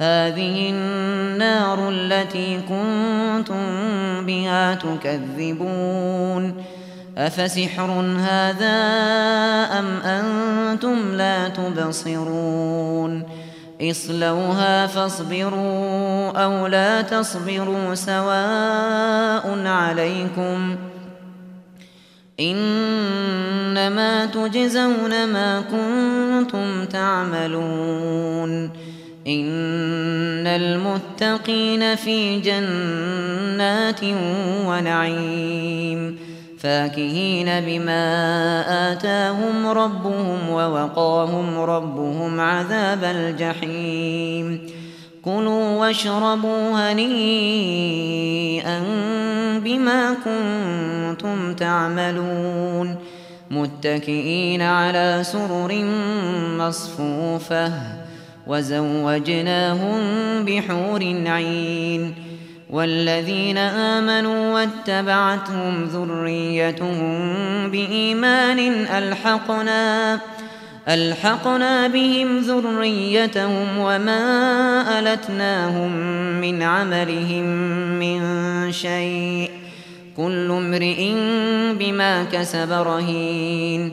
هذه النار التي كنتم بها تكذبون. أفسحر هذا أم أنتم لا تبصرون؟ اصلوها فاصبروا أو لا تصبروا سواء عليكم. إنما تجزون ما كنتم تعملون. إن المتقين في جنات ونعيم فاكهين بما آتاهم ربهم ووقاهم ربهم عذاب الجحيم كلوا واشربوا هنيئا بما كنتم تعملون متكئين على سرر مصفوفة وزوجناهم بحور عين والذين آمنوا واتبعتهم ذريتهم بإيمان ألحقنا ألحقنا بهم ذريتهم وما ألتناهم من عملهم من شيء كل امرئ بما كسب رهين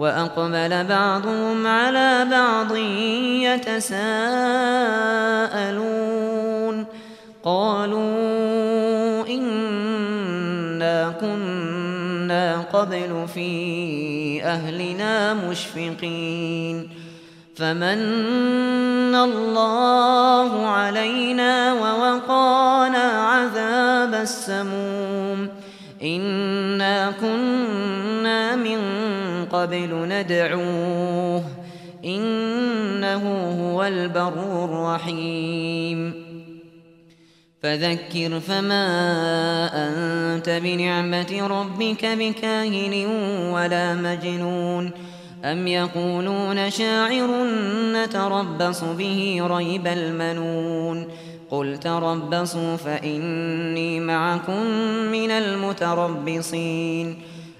وأقبل بعضهم على بعض يتساءلون. قالوا إنا كنا قبل في أهلنا مشفقين. فمن الله علينا ووقانا عذاب السموم. إنا كنا من قبل ندعوه إنه هو البر الرحيم. فذكر فما أنت بنعمة ربك بكاهن ولا مجنون. أم يقولون شاعر نتربص به ريب المنون. قل تربصوا فإني معكم من المتربصين.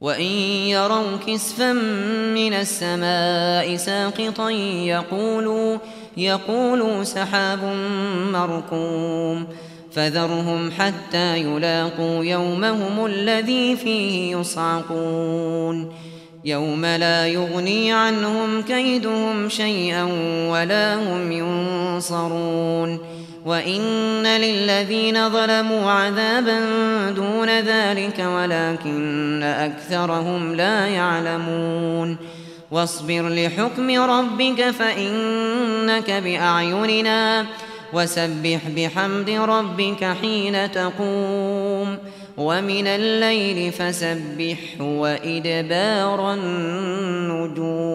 وإن يروا كسفا من السماء ساقطا يقولوا يقولوا سحاب مركوم فذرهم حتى يلاقوا يومهم الذي فيه يصعقون يوم لا يغني عنهم كيدهم شيئا ولا هم ينصرون وإن للذين ظلموا عذابا دون ذلك ولكن أكثرهم لا يعلمون واصبر لحكم ربك فإنك بأعيننا وسبح بحمد ربك حين تقوم ومن الليل فسبح وإدبار النجوم